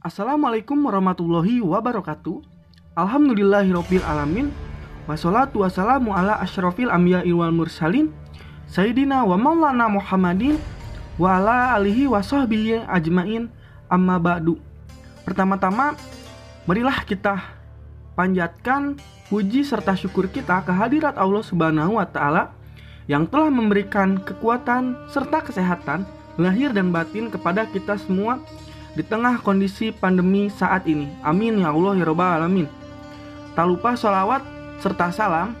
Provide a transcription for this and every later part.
Assalamualaikum warahmatullahi wabarakatuh. Alhamdulillahirabbil alamin. Wassalatu wassalamu ala asyrafil anbiya wal mursalin Sayyidina wa maulana Muhammadin wa ala alihi wa ajmain amma ba'du. Pertama-tama marilah kita panjatkan puji serta syukur kita kehadirat Allah Subhanahu wa taala yang telah memberikan kekuatan serta kesehatan lahir dan batin kepada kita semua di tengah kondisi pandemi saat ini. Amin ya Allah ya Rabbal Alamin. Tak lupa sholawat serta salam.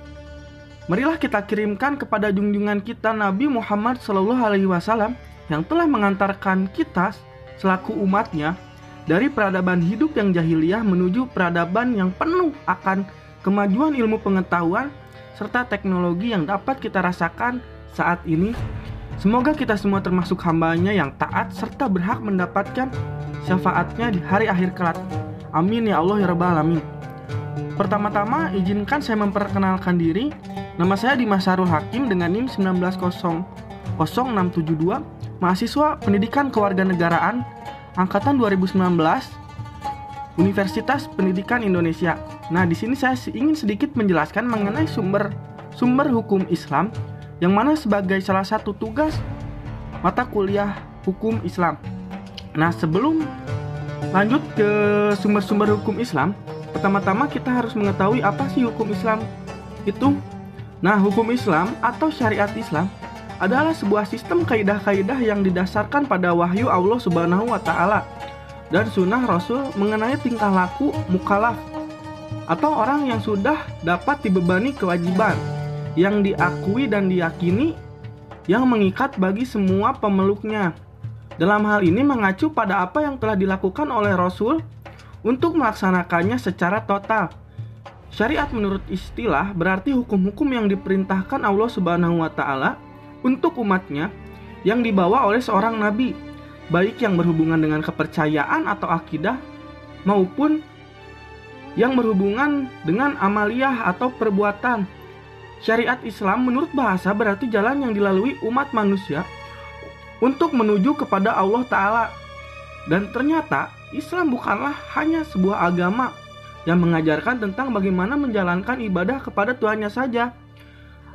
Marilah kita kirimkan kepada junjungan kita Nabi Muhammad Shallallahu Alaihi Wasallam yang telah mengantarkan kita selaku umatnya dari peradaban hidup yang jahiliyah menuju peradaban yang penuh akan kemajuan ilmu pengetahuan serta teknologi yang dapat kita rasakan saat ini Semoga kita semua termasuk hambanya yang taat serta berhak mendapatkan syafaatnya di hari akhir kelak. Amin ya Allah ya Rabbal Alamin. Pertama-tama izinkan saya memperkenalkan diri. Nama saya Dimas Sarul Hakim dengan NIM 190672, mahasiswa Pendidikan Kewarganegaraan angkatan 2019 Universitas Pendidikan Indonesia. Nah, di sini saya ingin sedikit menjelaskan mengenai sumber sumber hukum Islam yang mana sebagai salah satu tugas mata kuliah hukum Islam. Nah, sebelum lanjut ke sumber-sumber hukum Islam, pertama-tama kita harus mengetahui apa sih hukum Islam itu. Nah, hukum Islam atau syariat Islam adalah sebuah sistem kaidah-kaidah yang didasarkan pada wahyu Allah Subhanahu wa taala dan sunnah Rasul mengenai tingkah laku mukalaf atau orang yang sudah dapat dibebani kewajiban yang diakui dan diyakini yang mengikat bagi semua pemeluknya. Dalam hal ini mengacu pada apa yang telah dilakukan oleh Rasul untuk melaksanakannya secara total. Syariat menurut istilah berarti hukum-hukum yang diperintahkan Allah Subhanahu wa taala untuk umatnya yang dibawa oleh seorang nabi, baik yang berhubungan dengan kepercayaan atau akidah maupun yang berhubungan dengan amaliyah atau perbuatan Syariat Islam menurut bahasa berarti jalan yang dilalui umat manusia untuk menuju kepada Allah Ta'ala. Dan ternyata Islam bukanlah hanya sebuah agama yang mengajarkan tentang bagaimana menjalankan ibadah kepada Tuhannya saja.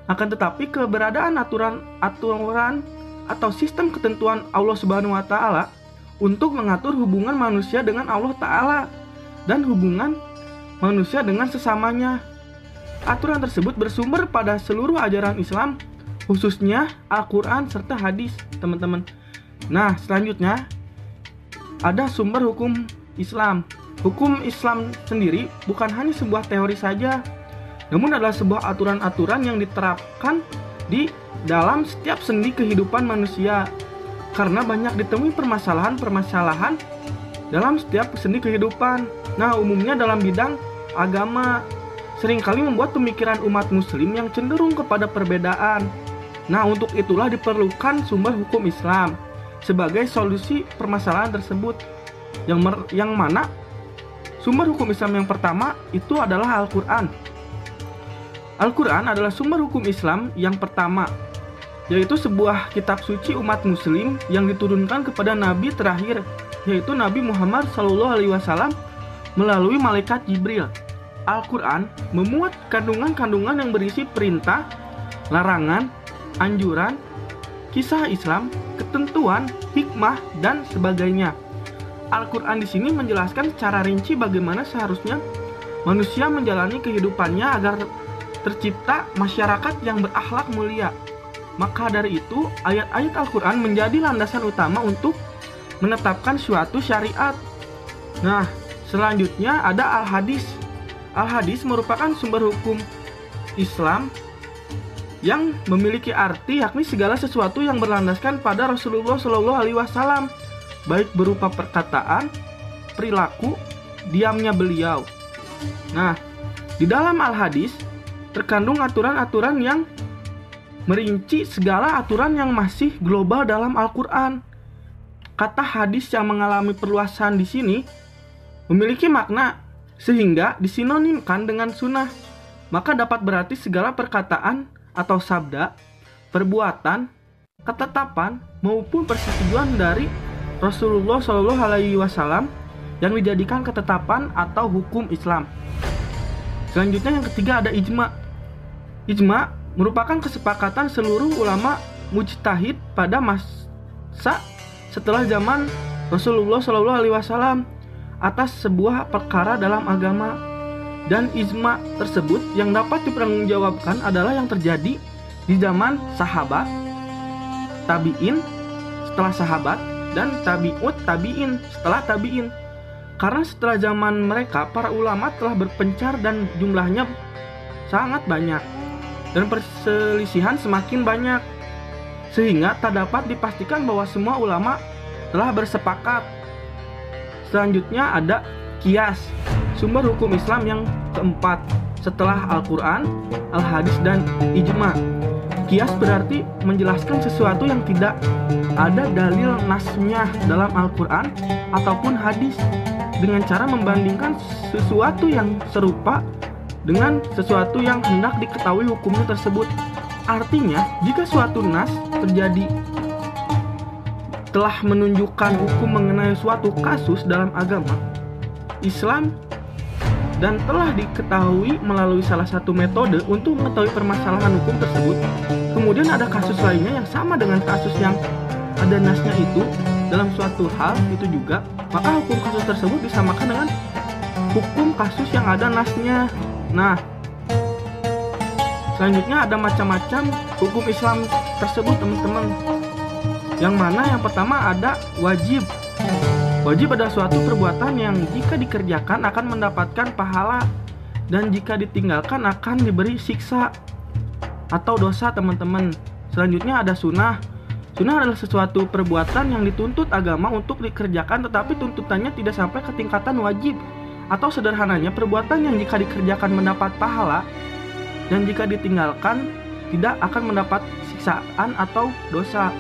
Akan tetapi keberadaan aturan-aturan atau sistem ketentuan Allah Subhanahu wa taala untuk mengatur hubungan manusia dengan Allah taala dan hubungan manusia dengan sesamanya Aturan tersebut bersumber pada seluruh ajaran Islam, khususnya Al-Quran serta hadis, teman-teman. Nah, selanjutnya ada sumber hukum Islam. Hukum Islam sendiri bukan hanya sebuah teori saja, namun adalah sebuah aturan-aturan yang diterapkan di dalam setiap sendi kehidupan manusia. Karena banyak ditemui permasalahan-permasalahan dalam setiap sendi kehidupan. Nah, umumnya dalam bidang agama, sering kali membuat pemikiran umat muslim yang cenderung kepada perbedaan. Nah, untuk itulah diperlukan sumber hukum Islam sebagai solusi permasalahan tersebut. Yang mer yang mana sumber hukum Islam yang pertama itu adalah Al-Qur'an. Al-Qur'an adalah sumber hukum Islam yang pertama, yaitu sebuah kitab suci umat muslim yang diturunkan kepada nabi terakhir, yaitu Nabi Muhammad SAW melalui malaikat Jibril. Al-Quran memuat kandungan-kandungan yang berisi perintah, larangan, anjuran, kisah Islam, ketentuan, hikmah, dan sebagainya. Al-Quran di sini menjelaskan secara rinci bagaimana seharusnya manusia menjalani kehidupannya agar tercipta masyarakat yang berakhlak mulia. Maka dari itu, ayat-ayat Al-Quran menjadi landasan utama untuk menetapkan suatu syariat. Nah, selanjutnya ada Al-Hadis Al-Hadis merupakan sumber hukum Islam yang memiliki arti yakni segala sesuatu yang berlandaskan pada Rasulullah Shallallahu Alaihi Wasallam, baik berupa perkataan, perilaku, diamnya beliau. Nah, di dalam Al-Hadis terkandung aturan-aturan yang merinci segala aturan yang masih global dalam Al-Quran. Kata hadis yang mengalami perluasan di sini memiliki makna sehingga disinonimkan dengan sunnah. Maka dapat berarti segala perkataan atau sabda, perbuatan, ketetapan maupun persetujuan dari Rasulullah Shallallahu Alaihi Wasallam yang dijadikan ketetapan atau hukum Islam. Selanjutnya yang ketiga ada ijma. Ijma merupakan kesepakatan seluruh ulama mujtahid pada masa setelah zaman Rasulullah Shallallahu Alaihi Wasallam atas sebuah perkara dalam agama dan ijma tersebut yang dapat dipertanggungjawabkan adalah yang terjadi di zaman sahabat, tabiin, setelah sahabat, dan tabiut tabiin setelah tabiin. Karena setelah zaman mereka, para ulama telah berpencar dan jumlahnya sangat banyak. Dan perselisihan semakin banyak. Sehingga tak dapat dipastikan bahwa semua ulama telah bersepakat. Selanjutnya ada kias, sumber hukum Islam yang keempat setelah Al-Quran, Al-Hadis, dan Ijma. Kias berarti menjelaskan sesuatu yang tidak ada dalil nasnya dalam Al-Quran ataupun hadis dengan cara membandingkan sesuatu yang serupa dengan sesuatu yang hendak diketahui hukumnya tersebut. Artinya, jika suatu nas terjadi telah menunjukkan hukum mengenai suatu kasus dalam agama Islam dan telah diketahui melalui salah satu metode untuk mengetahui permasalahan hukum tersebut. Kemudian ada kasus lainnya yang sama dengan kasus yang ada nasnya itu dalam suatu hal itu juga, maka hukum kasus tersebut disamakan dengan hukum kasus yang ada nasnya. Nah, selanjutnya ada macam-macam hukum Islam tersebut, teman-teman. Yang mana yang pertama ada wajib Wajib adalah suatu perbuatan yang jika dikerjakan akan mendapatkan pahala dan jika ditinggalkan akan diberi siksa atau dosa teman-teman. Selanjutnya ada sunnah. Sunnah adalah sesuatu perbuatan yang dituntut agama untuk dikerjakan tetapi tuntutannya tidak sampai ke tingkatan wajib atau sederhananya perbuatan yang jika dikerjakan mendapat pahala dan jika ditinggalkan tidak akan mendapat siksaan atau dosa.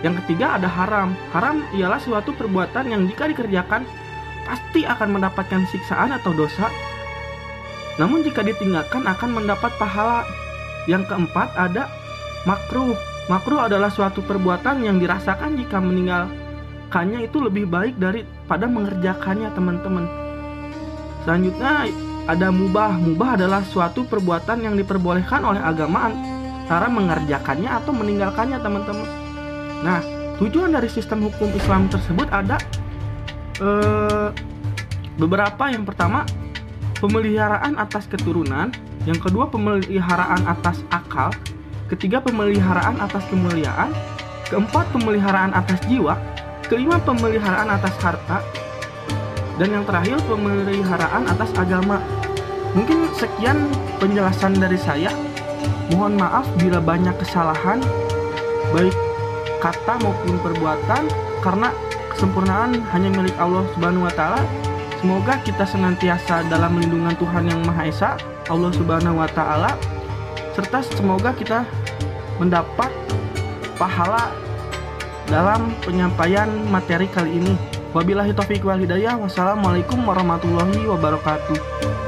Yang ketiga ada haram. Haram ialah suatu perbuatan yang jika dikerjakan pasti akan mendapatkan siksaan atau dosa. Namun jika ditinggalkan akan mendapat pahala. Yang keempat ada makruh. Makruh adalah suatu perbuatan yang dirasakan jika meninggalkannya itu lebih baik daripada mengerjakannya teman-teman. Selanjutnya ada mubah. Mubah adalah suatu perbuatan yang diperbolehkan oleh agama antara mengerjakannya atau meninggalkannya teman-teman. Nah, tujuan dari sistem hukum Islam tersebut ada eh, beberapa. Yang pertama, pemeliharaan atas keturunan. Yang kedua, pemeliharaan atas akal. Ketiga, pemeliharaan atas kemuliaan. Keempat, pemeliharaan atas jiwa. Kelima, pemeliharaan atas harta. Dan yang terakhir, pemeliharaan atas agama. Mungkin sekian penjelasan dari saya. Mohon maaf bila banyak kesalahan, baik kata maupun perbuatan karena kesempurnaan hanya milik Allah Subhanahu wa taala. Semoga kita senantiasa dalam lindungan Tuhan yang Maha Esa, Allah Subhanahu wa taala, serta semoga kita mendapat pahala dalam penyampaian materi kali ini. Wabillahi taufiq wal hidayah. Wassalamualaikum warahmatullahi wabarakatuh.